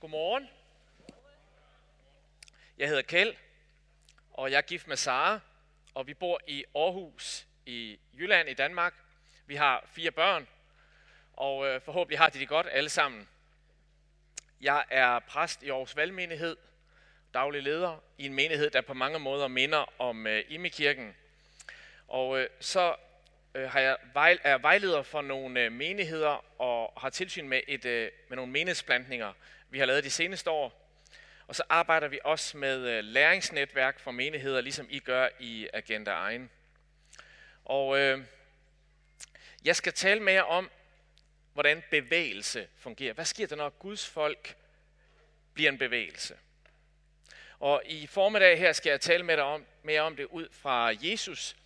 Godmorgen. Jeg hedder Kjeld, og jeg er gift med Sara, og vi bor i Aarhus i Jylland i Danmark. Vi har fire børn, og øh, forhåbentlig har de det godt alle sammen. Jeg er præst i Aarhus Valgmenighed, daglig leder i en menighed, der på mange måder minder om øh, Imekirken. Og øh, så øh, har jeg vej, er vejleder for nogle øh, menigheder og har tilsyn med, et, øh, med nogle menighedsplantninger, vi har lavet de seneste år. Og så arbejder vi også med øh, læringsnetværk for menigheder, ligesom I gør i Agenda Egen. Og øh, jeg skal tale med jer om, hvordan bevægelse fungerer. Hvad sker der, når Guds folk bliver en bevægelse? Og i formiddag her skal jeg tale med dig om, mere om det ud fra Jesus,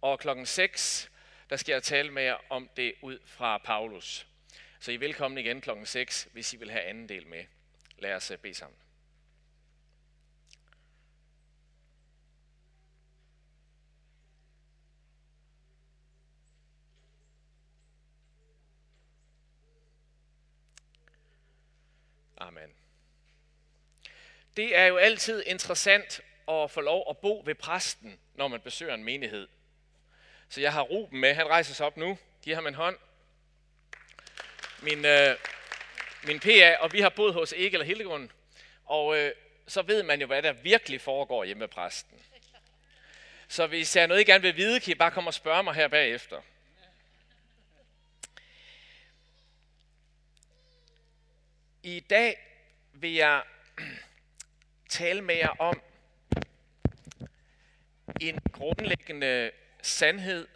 og klokken 6, der skal jeg tale med jer om det ud fra Paulus. Så I er velkommen igen klokken 6, hvis I vil have anden del med. Lad os øh, bede sammen. Amen. Det er jo altid interessant at få lov at bo ved præsten, når man besøger en menighed. Så jeg har Ruben med. Han rejser sig op nu. Giv ham en hånd. Min, øh, min PA, og vi har boet hos Egil og Hildegund, Og øh, så ved man jo, hvad der virkelig foregår hjemme med præsten. Så hvis jeg noget, I gerne vil vide, kan I bare komme og spørge mig her bagefter. I dag vil jeg tale med jer om en grundlæggende sandhed,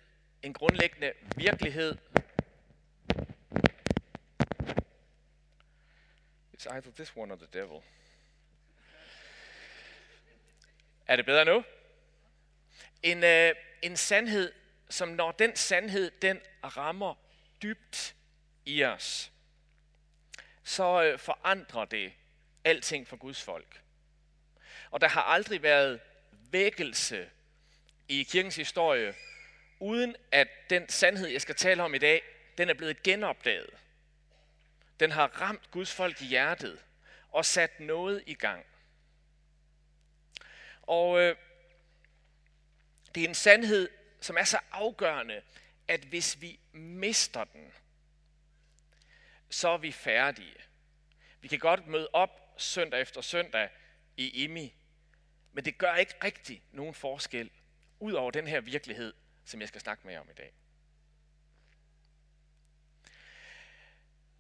en grundlæggende virkelighed. It's either this one or the devil. Er det bedre nu? En, øh, en sandhed, som når den sandhed, den rammer dybt i os, så øh, forandrer det alting for Guds folk. Og der har aldrig været vækkelse i kirkens historie, uden at den sandhed, jeg skal tale om i dag, den er blevet genopdaget. Den har ramt Guds folk i hjertet og sat noget i gang. Og øh, det er en sandhed, som er så afgørende, at hvis vi mister den, så er vi færdige. Vi kan godt møde op søndag efter søndag i IMI, men det gør ikke rigtig nogen forskel, ud over den her virkelighed, som jeg skal snakke med om i dag.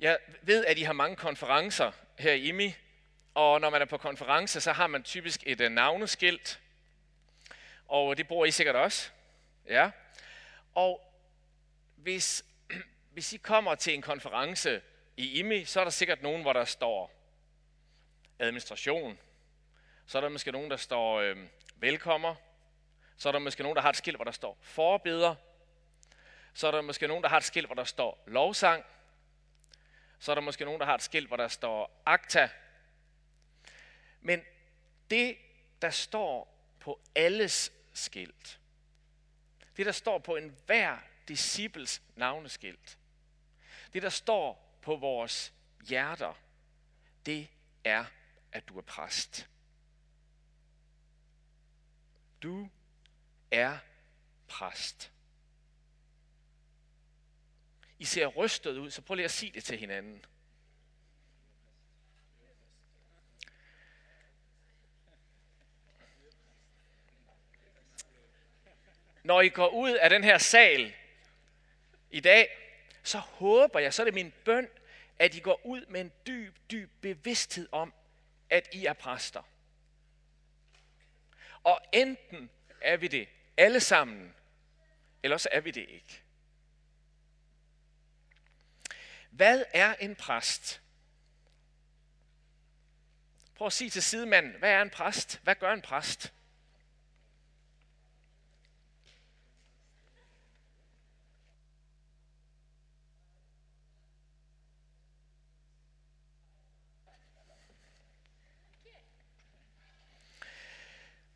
Jeg ved, at I har mange konferencer her i IMI, og når man er på konference, så har man typisk et øh, navneskilt, og det bruger I sikkert også. Ja. Og hvis, hvis I kommer til en konference i IMI, så er der sikkert nogen, hvor der står administration. Så er der måske nogen, der står øh, velkommer. Så er der måske nogen, der har et skilt, hvor der står forbeder. Så er der måske nogen, der har et skilt, hvor der står lovsang. Så er der måske nogen, der har et skilt, hvor der står akta. Men det, der står på alles skilt, det, der står på enhver disciples navneskilt, det, der står på vores hjerter, det er, at du er præst. Du er præst. I ser rystet ud, så prøv lige at sige det til hinanden. Når I går ud af den her sal i dag, så håber jeg, så er det min bøn, at I går ud med en dyb, dyb bevidsthed om, at I er præster. Og enten er vi det alle sammen, eller så er vi det ikke. Hvad er en præst? Prøv at sige til sidemanden, hvad er en præst? Hvad gør en præst?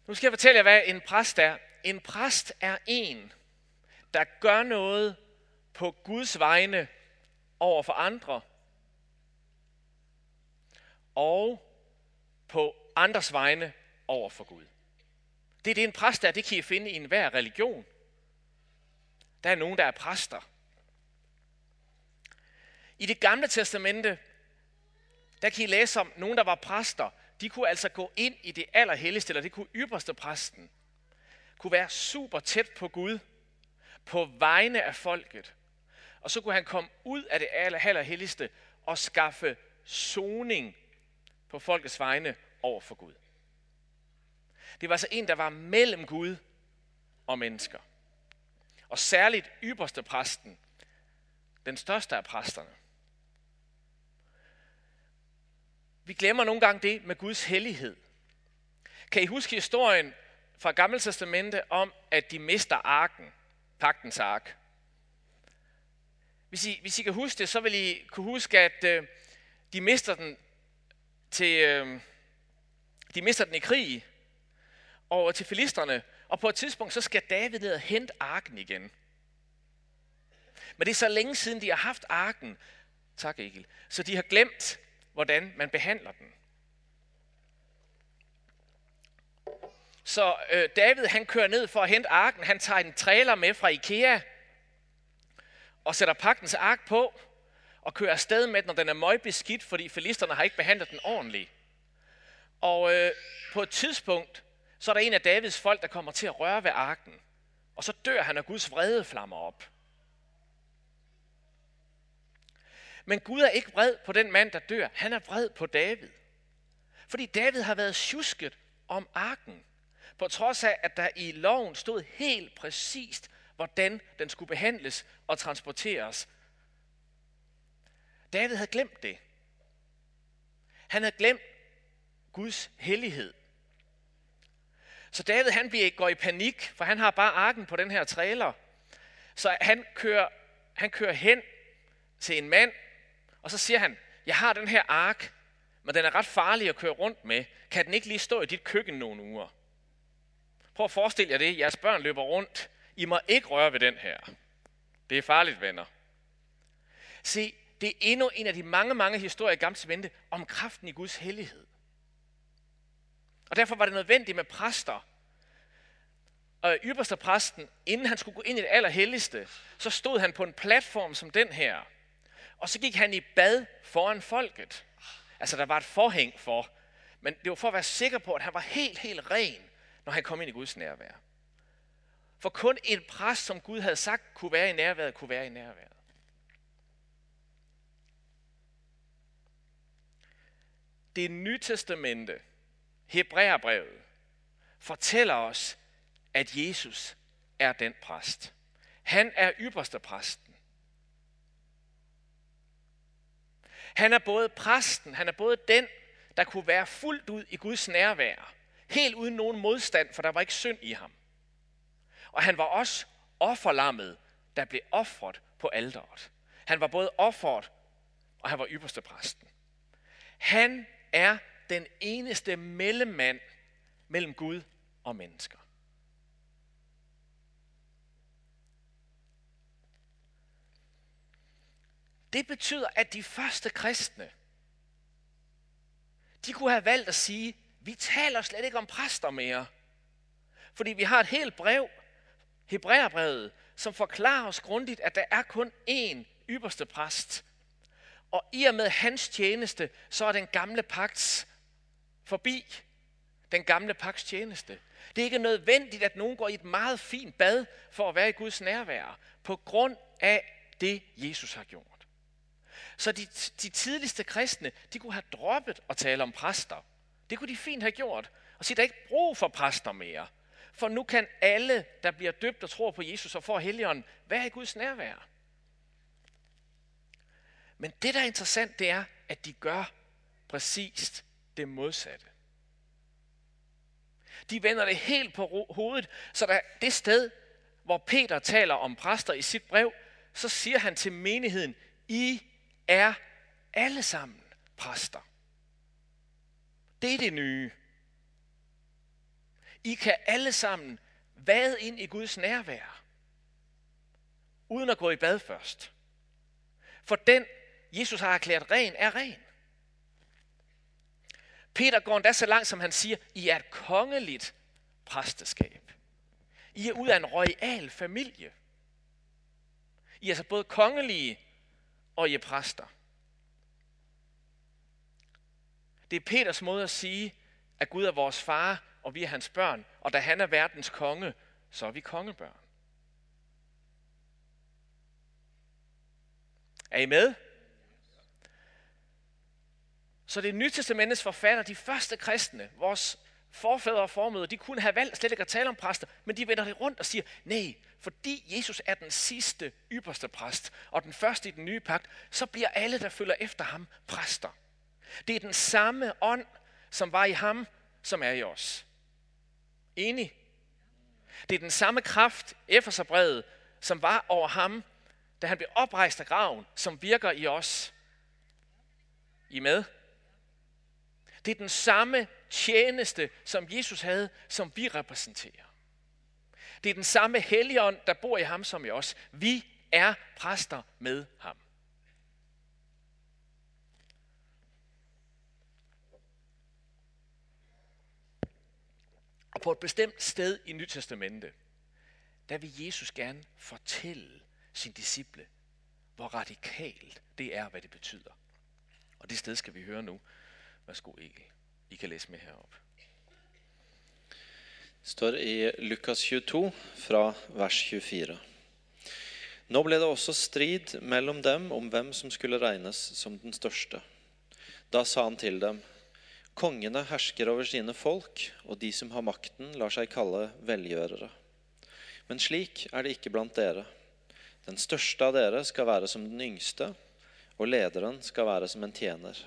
Nu skal jeg fortælle jer, hvad en præst er. En præst er en, der gør noget på Guds vegne over for andre. og på andres vegne over for Gud. Det er det, en præst er. Det kan I finde i enhver religion. Der er nogen, der er præster. I det gamle testamente, der kan I læse om nogen, der var præster. De kunne altså gå ind i det allerhelligste, eller det kunne ypperste præsten. Kunne være super tæt på Gud, på vegne af folket. Og så kunne han komme ud af det allerhelligste og skaffe soning på folkets vegne over for Gud. Det var altså en, der var mellem Gud og mennesker. Og særligt ypperste præsten, den største af præsterne. Vi glemmer nogle gange det med Guds hellighed. Kan I huske historien fra Gamle Testamente om, at de mister arken, pagtens ark? Hvis I, hvis I kan huske det, så vil I kunne huske, at øh, de mister den til, øh, de mister den i krig over til filisterne, og på et tidspunkt så skal David ned og hente arken igen. Men det er så længe siden, de har haft arken, tak Egil, så de har glemt, hvordan man behandler den. Så øh, David han kører ned for at hente arken. Han tager en trailer med fra Ikea og sætter pagtens ark på og kører afsted med den, når den er møgbeskidt, fordi filisterne har ikke behandlet den ordentligt. Og øh, på et tidspunkt, så er der en af Davids folk, der kommer til at røre ved arken. Og så dør han, og Guds vrede flammer op. Men Gud er ikke vred på den mand, der dør. Han er vred på David. Fordi David har været tjusket om arken. På trods af, at der i loven stod helt præcist, hvordan den skulle behandles og transporteres. David havde glemt det. Han havde glemt Guds hellighed. Så David han bliver, går i panik, for han har bare arken på den her trailer. Så han kører, han kører hen til en mand, og så siger han, jeg har den her ark, men den er ret farlig at køre rundt med. Kan den ikke lige stå i dit køkken nogle uger? Prøv at forestille jer det. Jeres børn løber rundt. I må ikke røre ved den her. Det er farligt, venner. Se, det er endnu en af de mange, mange historier i Gamle om kraften i Guds hellighed. Og derfor var det nødvendigt med præster. Og ypperste præsten, inden han skulle gå ind i det allerhelligste, så stod han på en platform som den her. Og så gik han i bad foran folket. Altså der var et forhæng for. Men det var for at være sikker på, at han var helt, helt ren, når han kom ind i Guds nærvær. For kun en præst, som Gud havde sagt, kunne være i nærværet, kunne være i nærværet. Det nye testamente Hebræerbrevet fortæller os, at Jesus er den præst. Han er ypperste præsten. Han er både præsten, han er både den, der kunne være fuldt ud i Guds nærvær, helt uden nogen modstand, for der var ikke synd i ham. Og han var også offerlammet, der blev offret på alderet. Han var både offeret, og han var ypperste præsten. Han er den eneste mellemmand mellem Gud og mennesker. Det betyder, at de første kristne, de kunne have valgt at sige, vi taler slet ikke om præster mere. Fordi vi har et helt brev, Hebræerbrevet, som forklarer os grundigt, at der er kun én ypperste præst. Og i og med hans tjeneste, så er den gamle pagts forbi den gamle pagts tjeneste. Det er ikke nødvendigt, at nogen går i et meget fint bad for at være i Guds nærvær, på grund af det, Jesus har gjort. Så de, de tidligste kristne, de kunne have droppet at tale om præster. Det kunne de fint have gjort. Og sige, der er ikke brug for præster mere. For nu kan alle, der bliver døbt og tror på Jesus og får helligånden, være i Guds nærvær. Men det, der er interessant, det er, at de gør præcist det modsatte. De vender det helt på hovedet, så der det sted, hvor Peter taler om præster i sit brev, så siger han til menigheden, I er alle sammen præster. Det er det nye. I kan alle sammen vade ind i Guds nærvær, uden at gå i bad først. For den, Jesus har erklæret ren, er ren. Peter går endda så langt, som han siger, I er et kongeligt præsteskab. I er ud af en royal familie. I er så både kongelige og I er præster. Det er Peters måde at sige, at Gud er vores far, og vi er hans børn, og da han er verdens konge, så er vi kongebørn. Er I med? Så det nye testamentets forfatter, de første kristne, vores forfædre og formøder, de kunne have valgt slet ikke at tale om præster, men de vender det rundt og siger, nej, fordi Jesus er den sidste ypperste præst, og den første i den nye pagt, så bliver alle, der følger efter ham, præster. Det er den samme ånd, som var i ham, som er i os. Enig? Det er den samme kraft, Efeserbrevet, som var over ham, da han blev oprejst af graven, som virker i os. I med? Det er den samme tjeneste, som Jesus havde, som vi repræsenterer. Det er den samme helligånd, der bor i ham som i os. Vi er præster med ham. Og på et bestemt sted i Nytestamentet, der vil Jesus gerne fortælle sin disciple, hvor radikalt det er, hvad det betyder. Og det sted skal vi høre nu. Værsgo, Egil. I kan læse med herop. står i Lukas 22 fra vers 24. Nå ble det også strid mellom dem om hvem som skulle regnes som den største. Da sa han til dem, Kongene hersker over sine folk, og de som har makten, lar seg kalle velgjørere. Men slik er det ikke blant dere. Den største av dere skal være som den yngste, og lederen skal være som en tjener.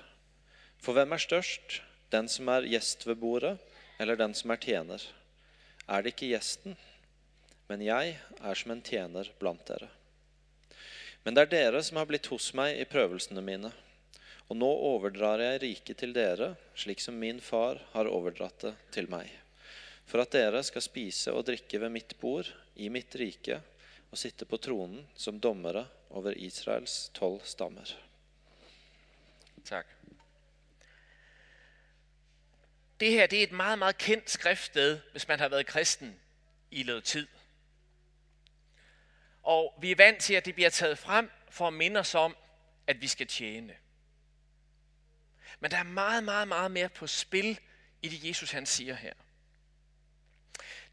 For hvem er størst, den som er gjest ved bordet, eller den som er tjener? Er det ikke gjesten? Men jeg er som en tjener blant dere. Men det er dere som har blitt hos meg i prøvelsene mine. Og nå overdrar jeg riket til dere, slik som min far har overdratt det til meg. For at dere skal spise og drikke ved mitt bord i mitt rike og sitte på tronen som dommere over Israels tolv stammer. Tak. Det her det er et meget, meget kendt skriftsted, hvis man har været kristen i noget tid. Og vi er vant til, at det bliver taget frem for at minde os om, at vi skal tjene. Men der er meget, meget, meget mere på spil i det, Jesus han siger her.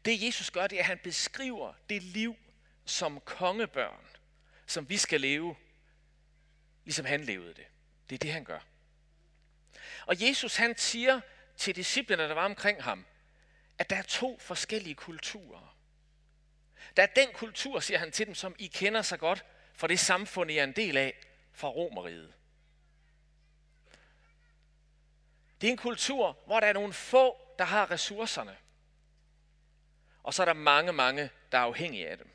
Det Jesus gør, det er, at han beskriver det liv som kongebørn, som vi skal leve, ligesom han levede det. Det er det, han gør. Og Jesus han siger til disciplene, der var omkring ham, at der er to forskellige kulturer. Der er den kultur, siger han til dem, som I kender så godt for det samfund, I er en del af, fra Romeriet. Det er en kultur, hvor der er nogle få, der har ressourcerne. Og så er der mange, mange, der er afhængige af dem.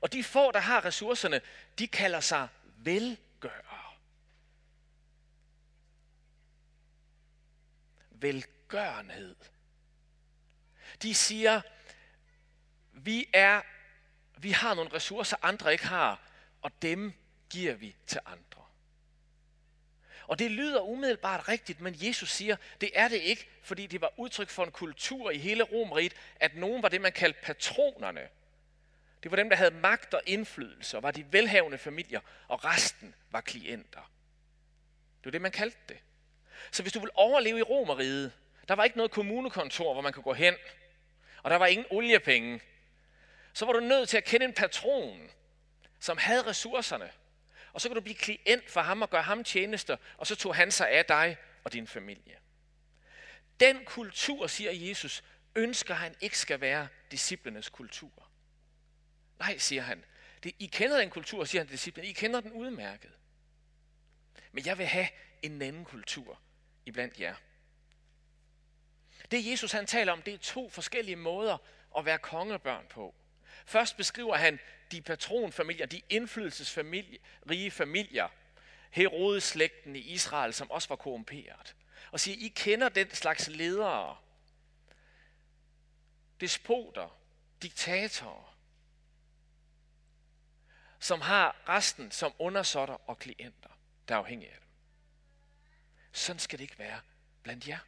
Og de få, der har ressourcerne, de kalder sig velgørere. Velgørenhed. De siger, vi, er, vi har nogle ressourcer, andre ikke har, og dem giver vi til andre. Og det lyder umiddelbart rigtigt, men Jesus siger, det er det ikke, fordi det var udtryk for en kultur i hele Romeriet, at nogen var det, man kaldte patronerne. Det var dem, der havde magt og indflydelse, og var de velhavende familier, og resten var klienter. Det var det, man kaldte det. Så hvis du vil overleve i Romeriet, der var ikke noget kommunekontor, hvor man kunne gå hen, og der var ingen oliepenge, så var du nødt til at kende en patron, som havde ressourcerne. Og så kan du blive klient for ham og gøre ham tjenester, og så tog han sig af dig og din familie. Den kultur, siger Jesus, ønsker han ikke skal være disciplenes kultur. Nej, siger han. Det, I kender den kultur, siger han til disciplene. I kender den udmærket. Men jeg vil have en anden kultur iblandt jer. Det Jesus han taler om, det er to forskellige måder at være kongebørn på. Først beskriver han de patronfamilier, de indflydelsesrige familier, Herodes-slægten i Israel, som også var korrumperet. Og siger, I kender den slags ledere, despoter, diktatorer, som har resten som undersåtter og klienter, der er afhængige af dem. Sådan skal det ikke være blandt jer.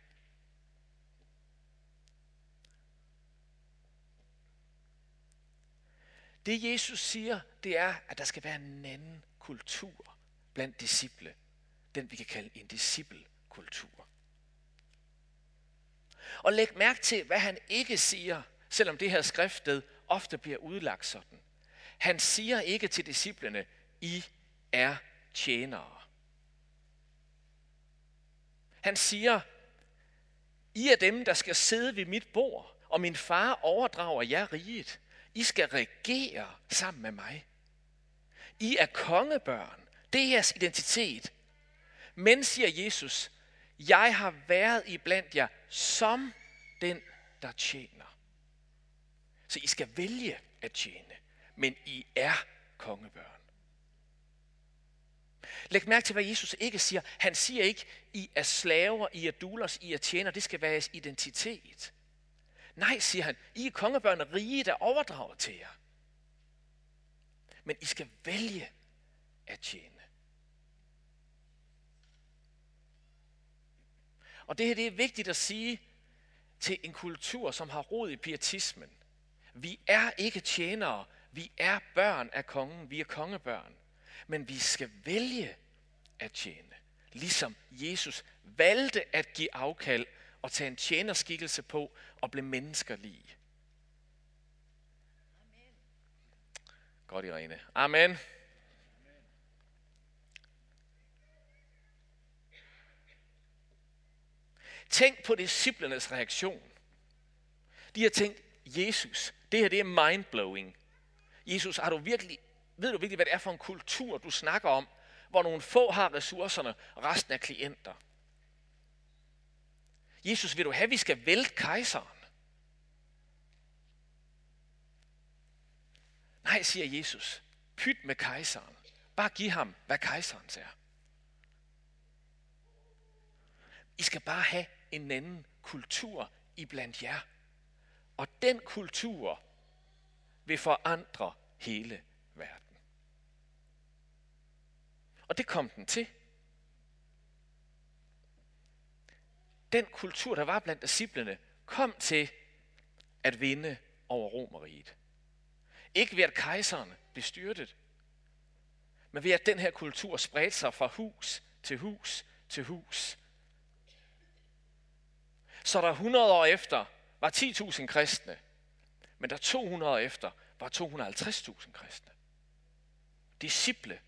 Det Jesus siger, det er, at der skal være en anden kultur blandt disciple. Den vi kan kalde en disciplekultur. Og læg mærke til, hvad han ikke siger, selvom det her skriftet ofte bliver udlagt sådan. Han siger ikke til disciplene, I er tjenere. Han siger, I er dem, der skal sidde ved mit bord, og min far overdrager jer riget. I skal regere sammen med mig. I er kongebørn. Det er jeres identitet. Men, siger Jesus, jeg har været i blandt jer som den, der tjener. Så I skal vælge at tjene, men I er kongebørn. Læg mærke til, hvad Jesus ikke siger. Han siger ikke, I er slaver, I er dulos, I er tjener. Det skal være jeres identitet. Nej, siger han, I er kongebørn rige, der overdrager til jer. Men I skal vælge at tjene. Og det her det er vigtigt at sige til en kultur, som har rod i pietismen. Vi er ikke tjenere, vi er børn af kongen, vi er kongebørn. Men vi skal vælge at tjene. Ligesom Jesus valgte at give afkald og tage en tjenerskikkelse på og blive menneskerlig. Godt, Irene. Amen. Tænk på disciplernes reaktion. De har tænkt, Jesus, det her det er mindblowing. Jesus, har du virkelig, ved du virkelig, hvad det er for en kultur, du snakker om, hvor nogle få har ressourcerne, og resten er klienter? Jesus, vil du have, at vi skal vælte kejseren? Nej, siger Jesus. Pyt med kejseren. Bare giv ham, hvad kejseren er. I skal bare have en anden kultur i blandt jer. Og den kultur vil forandre hele verden. Og det kom den til. Den kultur, der var blandt disciplene, kom til at vinde over Romeriet. Ikke ved at kejseren blev styrtet, men ved at den her kultur spredte sig fra hus til hus til hus så der 100 år efter var 10.000 kristne, men der 200 år efter var 250.000 kristne. Disciple,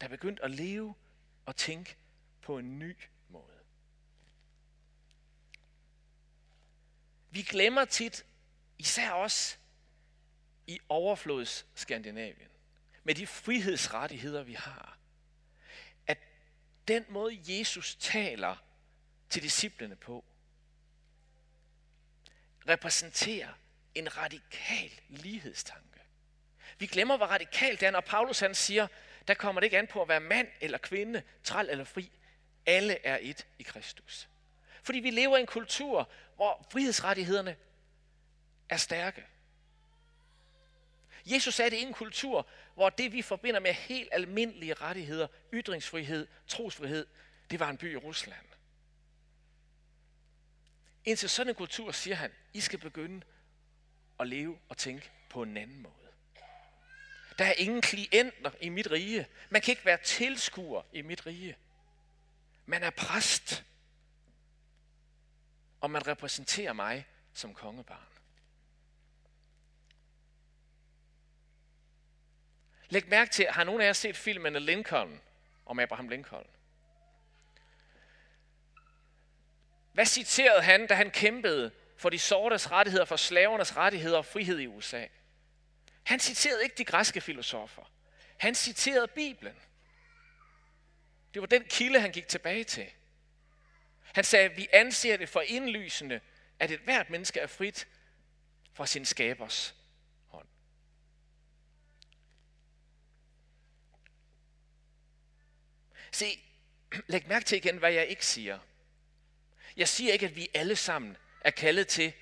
der begyndte at leve og tænke på en ny måde. Vi glemmer tit, især os i overflods Skandinavien, med de frihedsrettigheder, vi har, at den måde, Jesus taler til disciplene på, repræsenterer en radikal lighedstanke. Vi glemmer, hvor radikalt det er, når Paulus han siger, der kommer det ikke an på at være mand eller kvinde, træl eller fri. Alle er et i Kristus. Fordi vi lever i en kultur, hvor frihedsrettighederne er stærke. Jesus sagde, det er en kultur, hvor det vi forbinder med helt almindelige rettigheder, ytringsfrihed, trosfrihed, det var en by i Rusland. Indtil sådan en kultur siger han, I skal begynde at leve og tænke på en anden måde. Der er ingen klienter i mit rige. Man kan ikke være tilskuer i mit rige. Man er præst om man repræsenterer mig som kongebarn. Læg mærke til, har nogen af jer set filmen Lincoln om Abraham Lincoln? Hvad citerede han, da han kæmpede for de sortes rettigheder, for slavernes rettigheder og frihed i USA? Han citerede ikke de græske filosofer. Han citerede Bibelen. Det var den kilde, han gik tilbage til. Han sagde, vi anser det for indlysende, at et hvert menneske er frit fra sin skabers hånd. Se, læg mærke til igen, hvad jeg ikke siger – jeg siger ikke, at vi alle sammen er kaldet til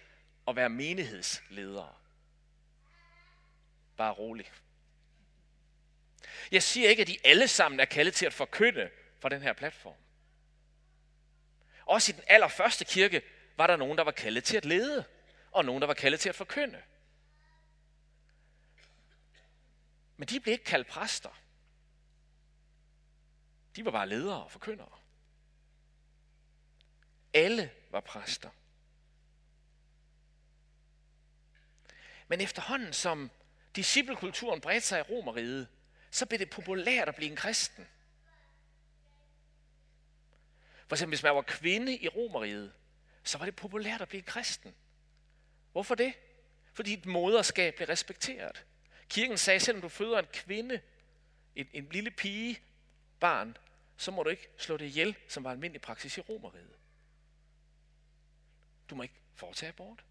at være menighedsledere. Bare rolig. Jeg siger ikke, at de alle sammen er kaldet til at forkynde fra den her platform. Også i den allerførste kirke var der nogen, der var kaldet til at lede, og nogen, der var kaldet til at forkynde. Men de blev ikke kaldt præster. De var bare ledere og forkyndere. Alle var præster. Men efterhånden som disciplekulturen bredte sig i Romeriet, så blev det populært at blive en kristen. For eksempel, hvis man var kvinde i Romeriet, så var det populært at blive kristen. Hvorfor det? Fordi et moderskab blev respekteret. Kirken sagde, selvom du føder en kvinde, en, en lille pige, barn, så må du ikke slå det ihjel, som var almindelig praksis i Romeriet. Du må ikke foretage abort.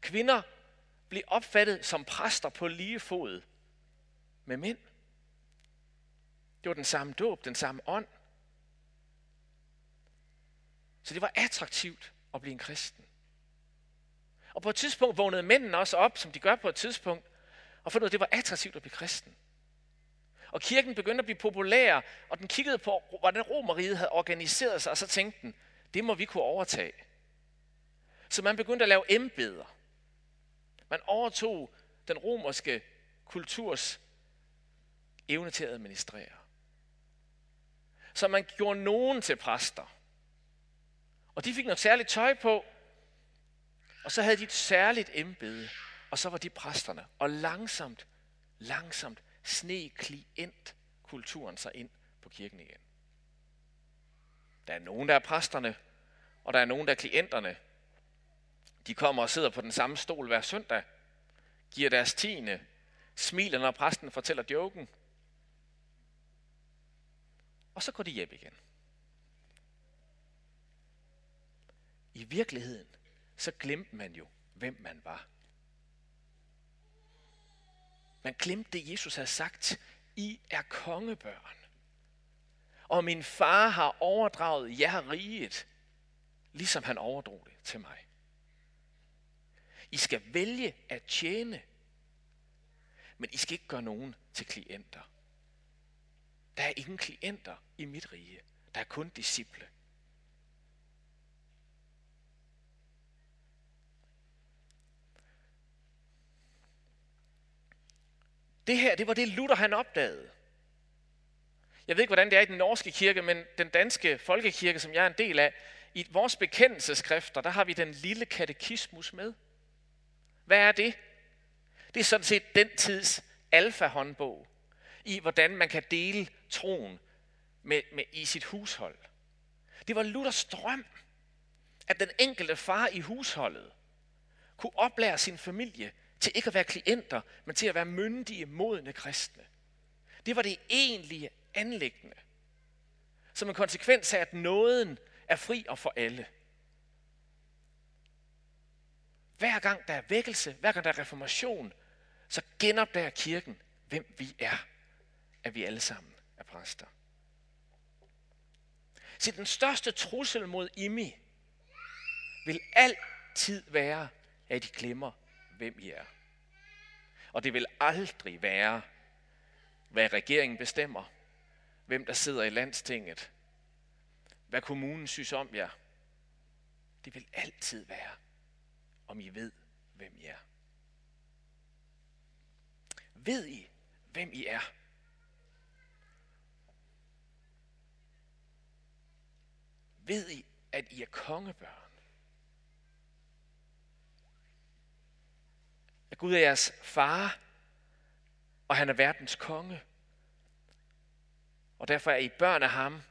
Kvinder blev opfattet som præster på lige fod med mænd. Det var den samme dåb, den samme ånd. Så det var attraktivt at blive en kristen. Og på et tidspunkt vågnede mændene også op, som de gør på et tidspunkt, og fandt ud af, at det var attraktivt at blive kristen. Og kirken begyndte at blive populær, og den kiggede på, hvordan romeriet havde organiseret sig, og så tænkte den, det må vi kunne overtage. Så man begyndte at lave embeder. Man overtog den romerske kulturs evne til at administrere. Så man gjorde nogen til præster. Og de fik noget særligt tøj på, og så havde de et særligt embede, og så var de præsterne. Og langsomt, langsomt sne klient kulturen sig ind på kirken igen. Der er nogen, der er præsterne, og der er nogen, der er klienterne. De kommer og sidder på den samme stol hver søndag, giver deres tiende, smiler, når præsten fortæller joken, og så går de hjem igen. I virkeligheden, så glemte man jo, hvem man var. Man glemte det, Jesus havde sagt. I er kongebørn. Og min far har overdraget jer riget, ligesom han overdrog det til mig. I skal vælge at tjene, men I skal ikke gøre nogen til klienter. Der er ingen klienter i mit rige. Der er kun disciple. Det her, det var det Luther han opdagede. Jeg ved ikke, hvordan det er i den norske kirke, men den danske folkekirke, som jeg er en del af, i vores bekendelseskrifter, der har vi den lille katekismus med. Hvad er det? Det er sådan set den tids alfa-håndbog i, hvordan man kan dele troen med, med, i sit hushold. Det var Luthers drøm, at den enkelte far i husholdet kunne oplære sin familie til ikke at være klienter, men til at være myndige, modne kristne. Det var det egentlige anlæggende. Som en konsekvens af, at nåden er fri og for alle. Hver gang der er vækkelse, hver gang der er reformation, så genopdager kirken, hvem vi er. At vi alle sammen er præster. Så den største trussel mod Imi vil altid være, at de glemmer, hvem I er. Og det vil aldrig være, hvad regeringen bestemmer, hvem der sidder i landstinget, hvad kommunen synes om jer. Det vil altid være, om I ved, hvem I er. Ved I, hvem I er? Ved I, at I er kongebørn? At Gud er jeres far, og han er verdens konge. Og derfor er I børn af ham,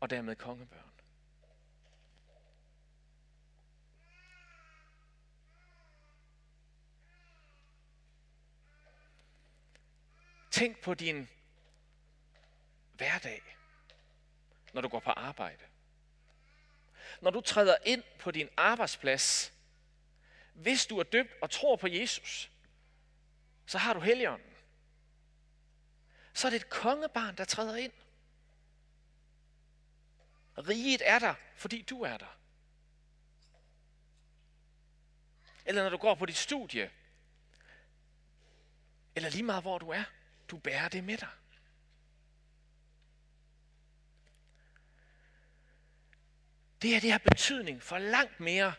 og dermed kongebørn. Tænk på din hverdag, når du går på arbejde. Når du træder ind på din arbejdsplads, hvis du er døbt og tror på Jesus, så har du Helligånden. Så er det et kongebarn, der træder ind. Riget er der, fordi du er der. Eller når du går på dit studie. Eller lige meget hvor du er. Du bærer det med dig. Det her det har betydning for langt mere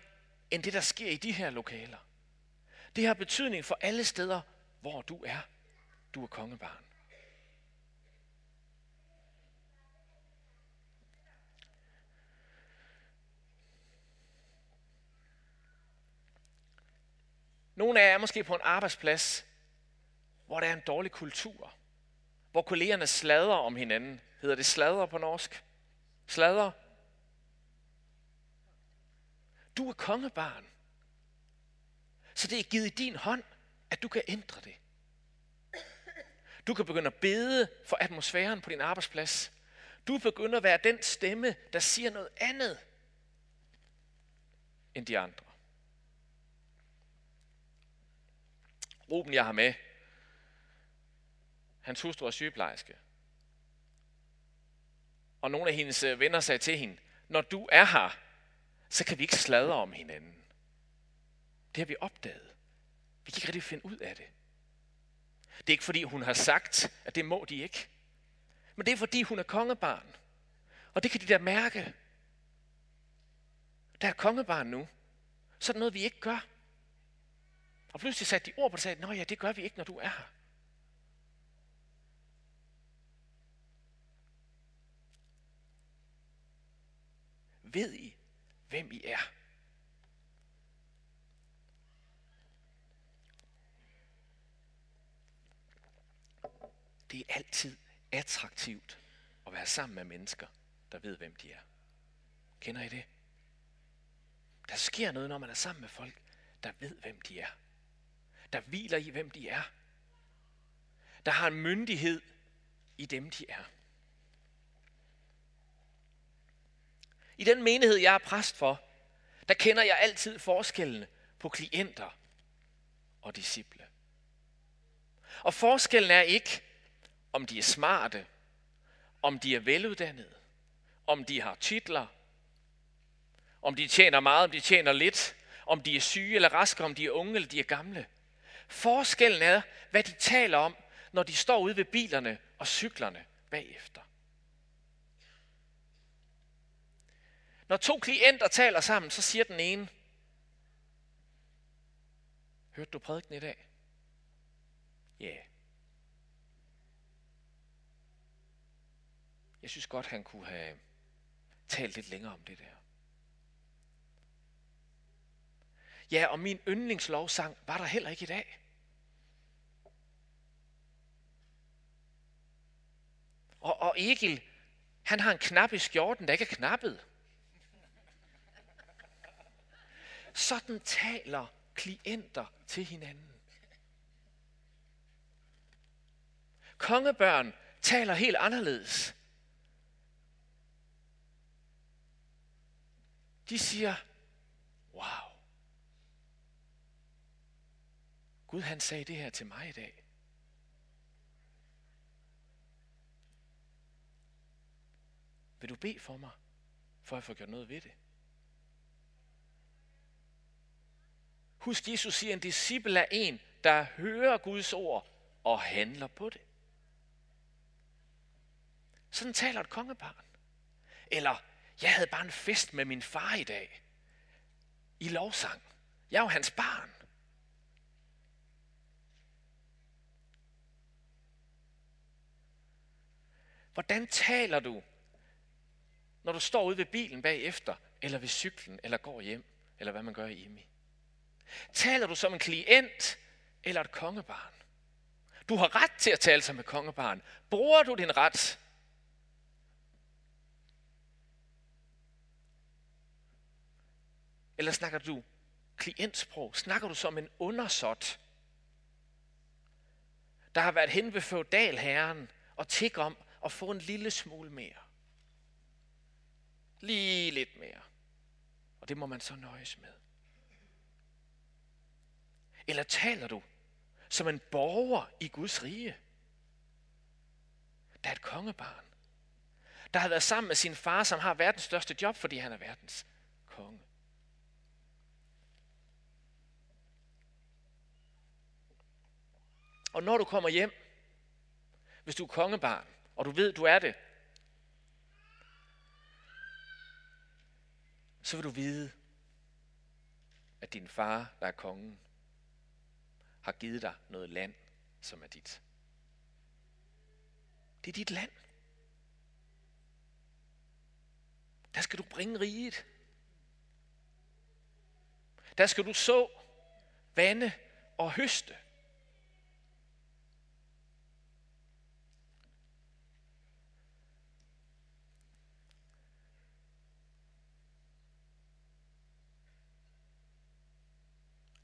end det, der sker i de her lokaler. Det har betydning for alle steder, hvor du er. Du er kongebarn. Nogle af jer er måske på en arbejdsplads, hvor der er en dårlig kultur. Hvor kollegerne sladrer om hinanden. Hedder det sladrer på norsk? Sladrer? Du er kongebarn. Så det er givet i din hånd, at du kan ændre det. Du kan begynde at bede for atmosfæren på din arbejdsplads. Du begynder at være den stemme, der siger noget andet end de andre. Ruben, jeg har med, hans hustru er sygeplejerske. Og nogle af hendes øh, venner sagde til hende, når du er her, så kan vi ikke sladre om hinanden. Det har vi opdaget. Vi kan ikke rigtig finde ud af det. Det er ikke fordi, hun har sagt, at det må de ikke. Men det er fordi, hun er kongebarn. Og det kan de da mærke. Der er kongebarn nu. Så er det noget, vi ikke gør. Og pludselig satte de ord på det og sagde, Nå ja, det gør vi ikke, når du er her. Ved I, hvem I er? Det er altid attraktivt at være sammen med mennesker, der ved, hvem de er. Kender I det? Der sker noget, når man er sammen med folk, der ved, hvem de er der hviler i, hvem de er. Der har en myndighed i dem, de er. I den menighed, jeg er præst for, der kender jeg altid forskellen på klienter og disciple. Og forskellen er ikke, om de er smarte, om de er veluddannede, om de har titler, om de tjener meget, om de tjener lidt, om de er syge eller raske, om de er unge eller de er gamle. Forskellen er, hvad de taler om, når de står ude ved bilerne og cyklerne bagefter. Når to klienter taler sammen, så siger den ene, Hørte du prædiken i dag? Ja. Yeah. Jeg synes godt, han kunne have talt lidt længere om det der. Ja, og min yndlingslovsang var der heller ikke i dag. Og, og Egil, han har en knap i skjorten, der ikke er knappet. Sådan taler klienter til hinanden. Kongebørn taler helt anderledes. De siger, wow, Gud han sagde det her til mig i dag. Vil du bede for mig, for at få gjort noget ved det? Husk, Jesus siger, at en disciple er en, der hører Guds ord og handler på det. Sådan taler et kongebarn. Eller, jeg havde bare en fest med min far i dag. I lovsang. Jeg er jo hans barn. Hvordan taler du, når du står ude ved bilen bagefter, eller ved cyklen, eller går hjem, eller hvad man gør i Emi? Taler du som en klient, eller et kongebarn? Du har ret til at tale som et kongebarn. Bruger du din ret? Eller snakker du klientsprog? Snakker du som en undersåt, der har været hen ved feudalherren og tigger om at få en lille smule mere. Lige lidt mere. Og det må man så nøjes med. Eller taler du som en borger i Guds rige? Der er et kongebarn, der har været sammen med sin far, som har verdens største job, fordi han er verdens konge. Og når du kommer hjem, hvis du er kongebarn, og du ved, du er det, så vil du vide, at din far, der er kongen, har givet dig noget land, som er dit. Det er dit land. Der skal du bringe riget. Der skal du så, vande og høste.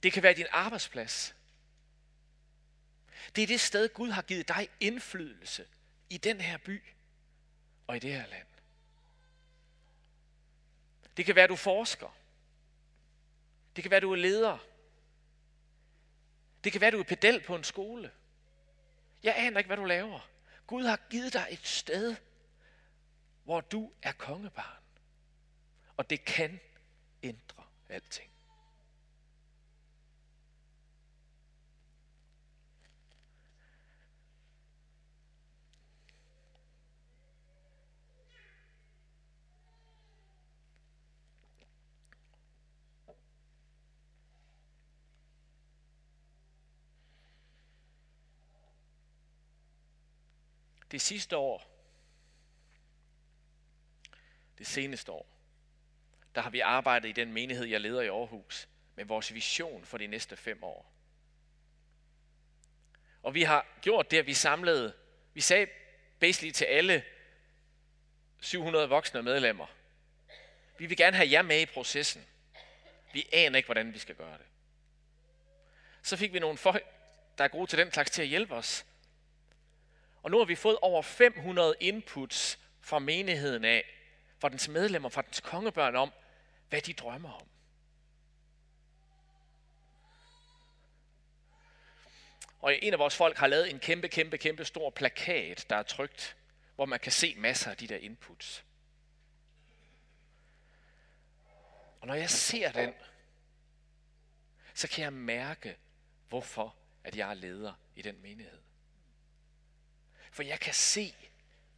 Det kan være din arbejdsplads. Det er det sted, Gud har givet dig indflydelse i den her by og i det her land. Det kan være, at du forsker. Det kan være, at du er leder. Det kan være, at du er pedel på en skole. Jeg aner ikke, hvad du laver. Gud har givet dig et sted, hvor du er kongebarn. Og det kan ændre alting. Det sidste år, det seneste år, der har vi arbejdet i den menighed, jeg leder i Aarhus, med vores vision for de næste fem år. Og vi har gjort det, at vi samlede, vi sagde basically til alle 700 voksne medlemmer, vi vil gerne have jer med i processen. Vi aner ikke, hvordan vi skal gøre det. Så fik vi nogle folk, der er gode til den slags, til at hjælpe os. Og nu har vi fået over 500 inputs fra menigheden af, fra dens medlemmer, fra dens kongebørn om, hvad de drømmer om. Og en af vores folk har lavet en kæmpe, kæmpe, kæmpe stor plakat, der er trygt, hvor man kan se masser af de der inputs. Og når jeg ser den, så kan jeg mærke, hvorfor at jeg er leder i den menighed. For jeg kan se,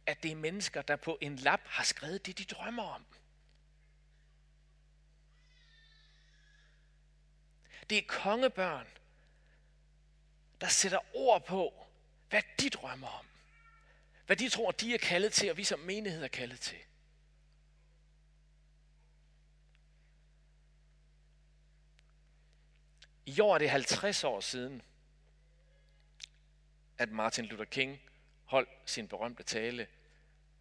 at det er mennesker, der på en lap har skrevet det, de drømmer om. Det er kongebørn, der sætter ord på, hvad de drømmer om. Hvad de tror, de er kaldet til, og vi som menighed er kaldet til. I år er det 50 år siden, at Martin Luther King holdt sin berømte tale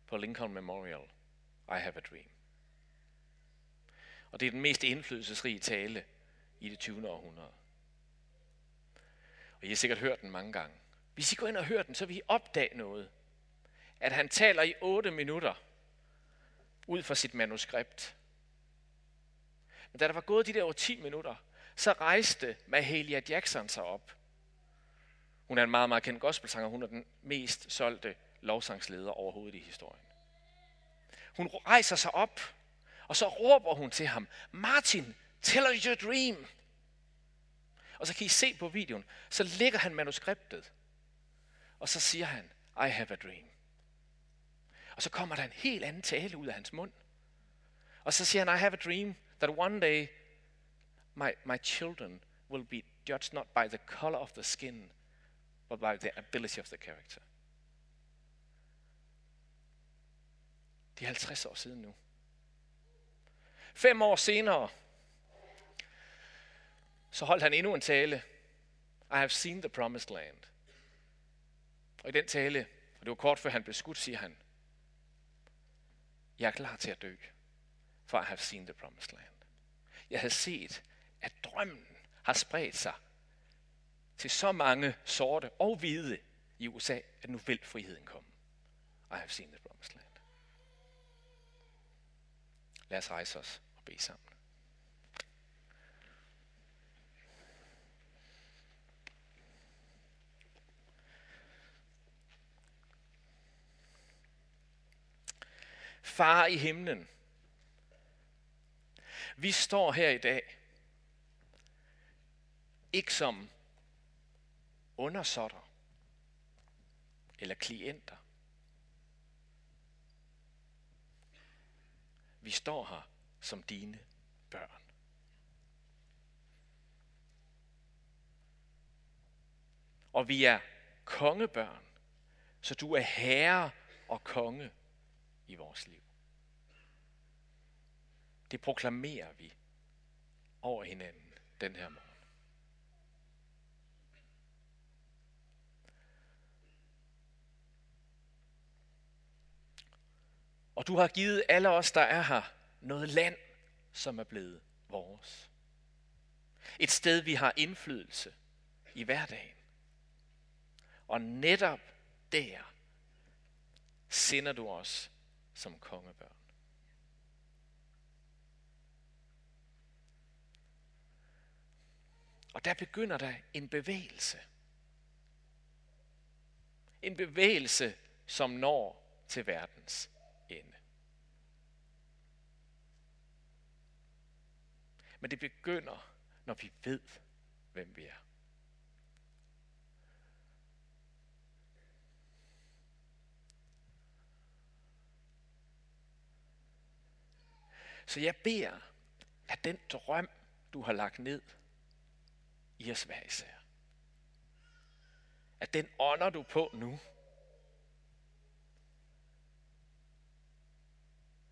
på Lincoln Memorial, I have a dream. Og det er den mest indflydelsesrige tale i det 20. århundrede. Og I har sikkert hørt den mange gange. Hvis I går ind og hører den, så vil I opdage noget. At han taler i 8 minutter ud fra sit manuskript. Men da der var gået de der over 10 minutter, så rejste Mahalia Jackson sig op hun er en meget, meget kendt gospelsanger. Hun er den mest solgte lovsangsleder overhovedet i historien. Hun rejser sig op, og så råber hun til ham, Martin, tell us your dream. Og så kan I se på videoen, så ligger han manuskriptet, og så siger han, I have a dream. Og så kommer der en helt anden tale ud af hans mund. Og så siger han, I have a dream that one day my, my children will be judged not by the color of the skin, but by the ability of the character. Det er 50 år siden nu. Fem år senere, så holdt han endnu en tale. I have seen the promised land. Og i den tale, og det var kort før han blev skudt, siger han, jeg er klar til at dø, for I have seen the promised land. Jeg havde set, at drømmen har spredt sig til så mange sorte og hvide i USA, at nu vil friheden komme. I have seen the promised land. Lad os rejse os og bede sammen. Far i himlen, vi står her i dag, ikke som undersåtter eller klienter. Vi står her som dine børn. Og vi er kongebørn, så du er herre og konge i vores liv. Det proklamerer vi over hinanden den her morgen. Og du har givet alle os, der er her, noget land, som er blevet vores. Et sted, vi har indflydelse i hverdagen. Og netop der sender du os som kongebørn. Og der begynder der en bevægelse. En bevægelse, som når til verdens Men det begynder, når vi ved, hvem vi er. Så jeg beder, at den drøm, du har lagt ned i os hver især, at den ånder du på nu,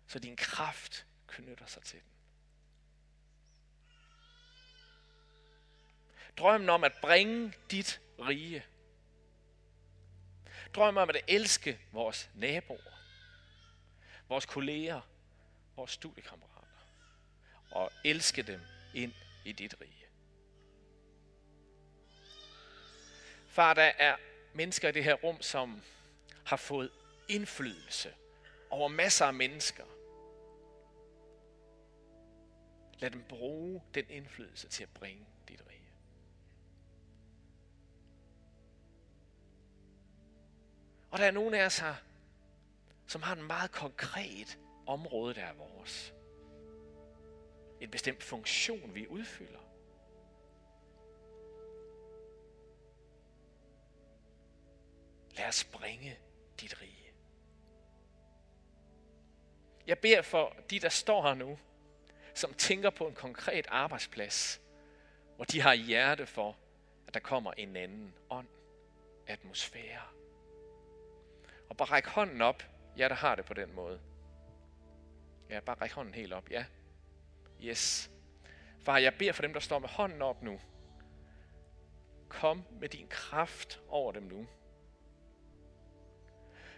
så din kraft knytter sig til den. Drømmen om at bringe dit rige. Drømmen om at elske vores naboer, vores kolleger, vores studiekammerater. Og elske dem ind i dit rige. Far, der er mennesker i det her rum, som har fået indflydelse over masser af mennesker. Lad dem bruge den indflydelse til at bringe Og der er nogen af os her, som har en meget konkret område, der er vores. En bestemt funktion, vi udfylder. Lad os bringe dit rige. Jeg beder for de, der står her nu, som tænker på en konkret arbejdsplads, hvor de har hjerte for, at der kommer en anden ånd, atmosfære. Og bare ræk hånden op, ja, der har det på den måde. Ja, bare ræk hånden helt op, ja. Yes. Far, jeg beder for dem, der står med hånden op nu. Kom med din kraft over dem nu.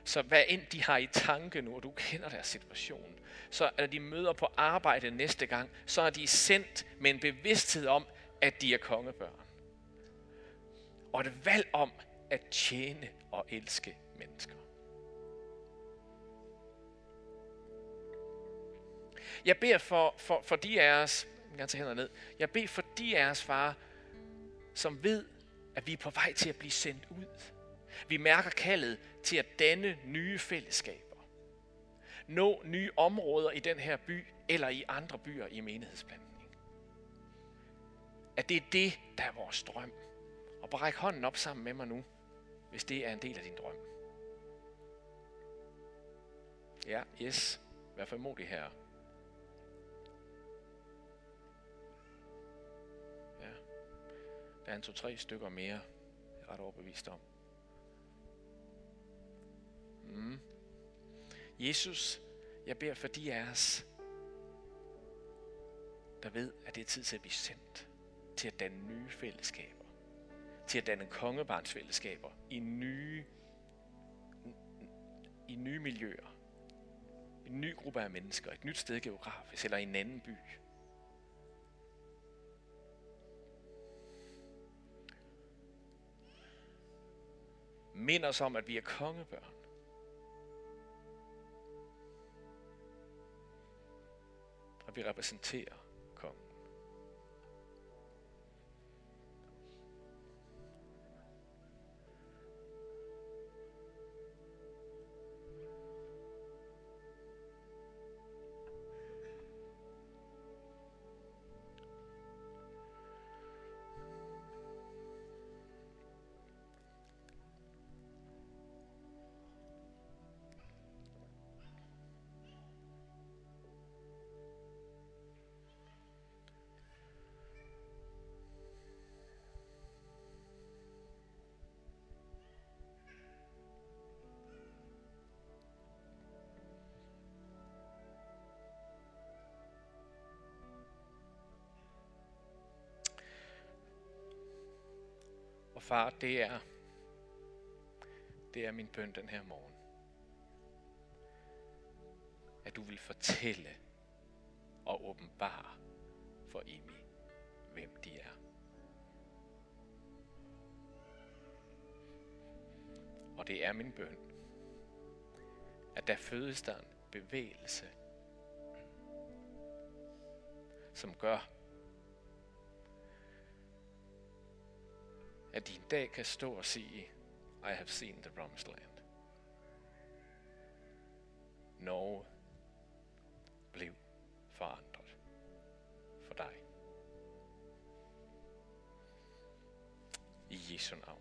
Så hvad end de har i tanke nu, og du kender deres situation, så når de møder på arbejde næste gang, så er de sendt med en bevidsthed om, at de er kongebørn. Og et valg om at tjene og elske mennesker. Jeg beder for, for, for de af os, jeg kan tage hænderne ned, jeg beder for de af os, far, som ved, at vi er på vej til at blive sendt ud. Vi mærker kaldet til at danne nye fællesskaber. Nå nye områder i den her by eller i andre byer i menighedsplantning. At det er det, der er vores drøm. Og bræk hånden op sammen med mig nu, hvis det er en del af din drøm. Ja, yes. Vær formodig her. Der er en to-tre stykker mere, jeg er ret overbevist om. Mm. Jesus, jeg beder for de af os, der ved, at det er tid til at blive sendt, til at danne nye fællesskaber, til at danne kongebarnsfællesskaber i nye, i nye miljøer, en ny gruppe af mennesker, et nyt sted geografisk eller i en anden by. Minder os om, at vi er kongebørn. og vi repræsenterer far, det er, det er min bøn den her morgen. At du vil fortælle og åbenbare for Emi, hvem de er. Og det er min bøn, at der fødes der en bevægelse, som gør, at de en dag kan stå og sige, I have seen the promised land. Norge blev forandret for dig. I Jesu navn.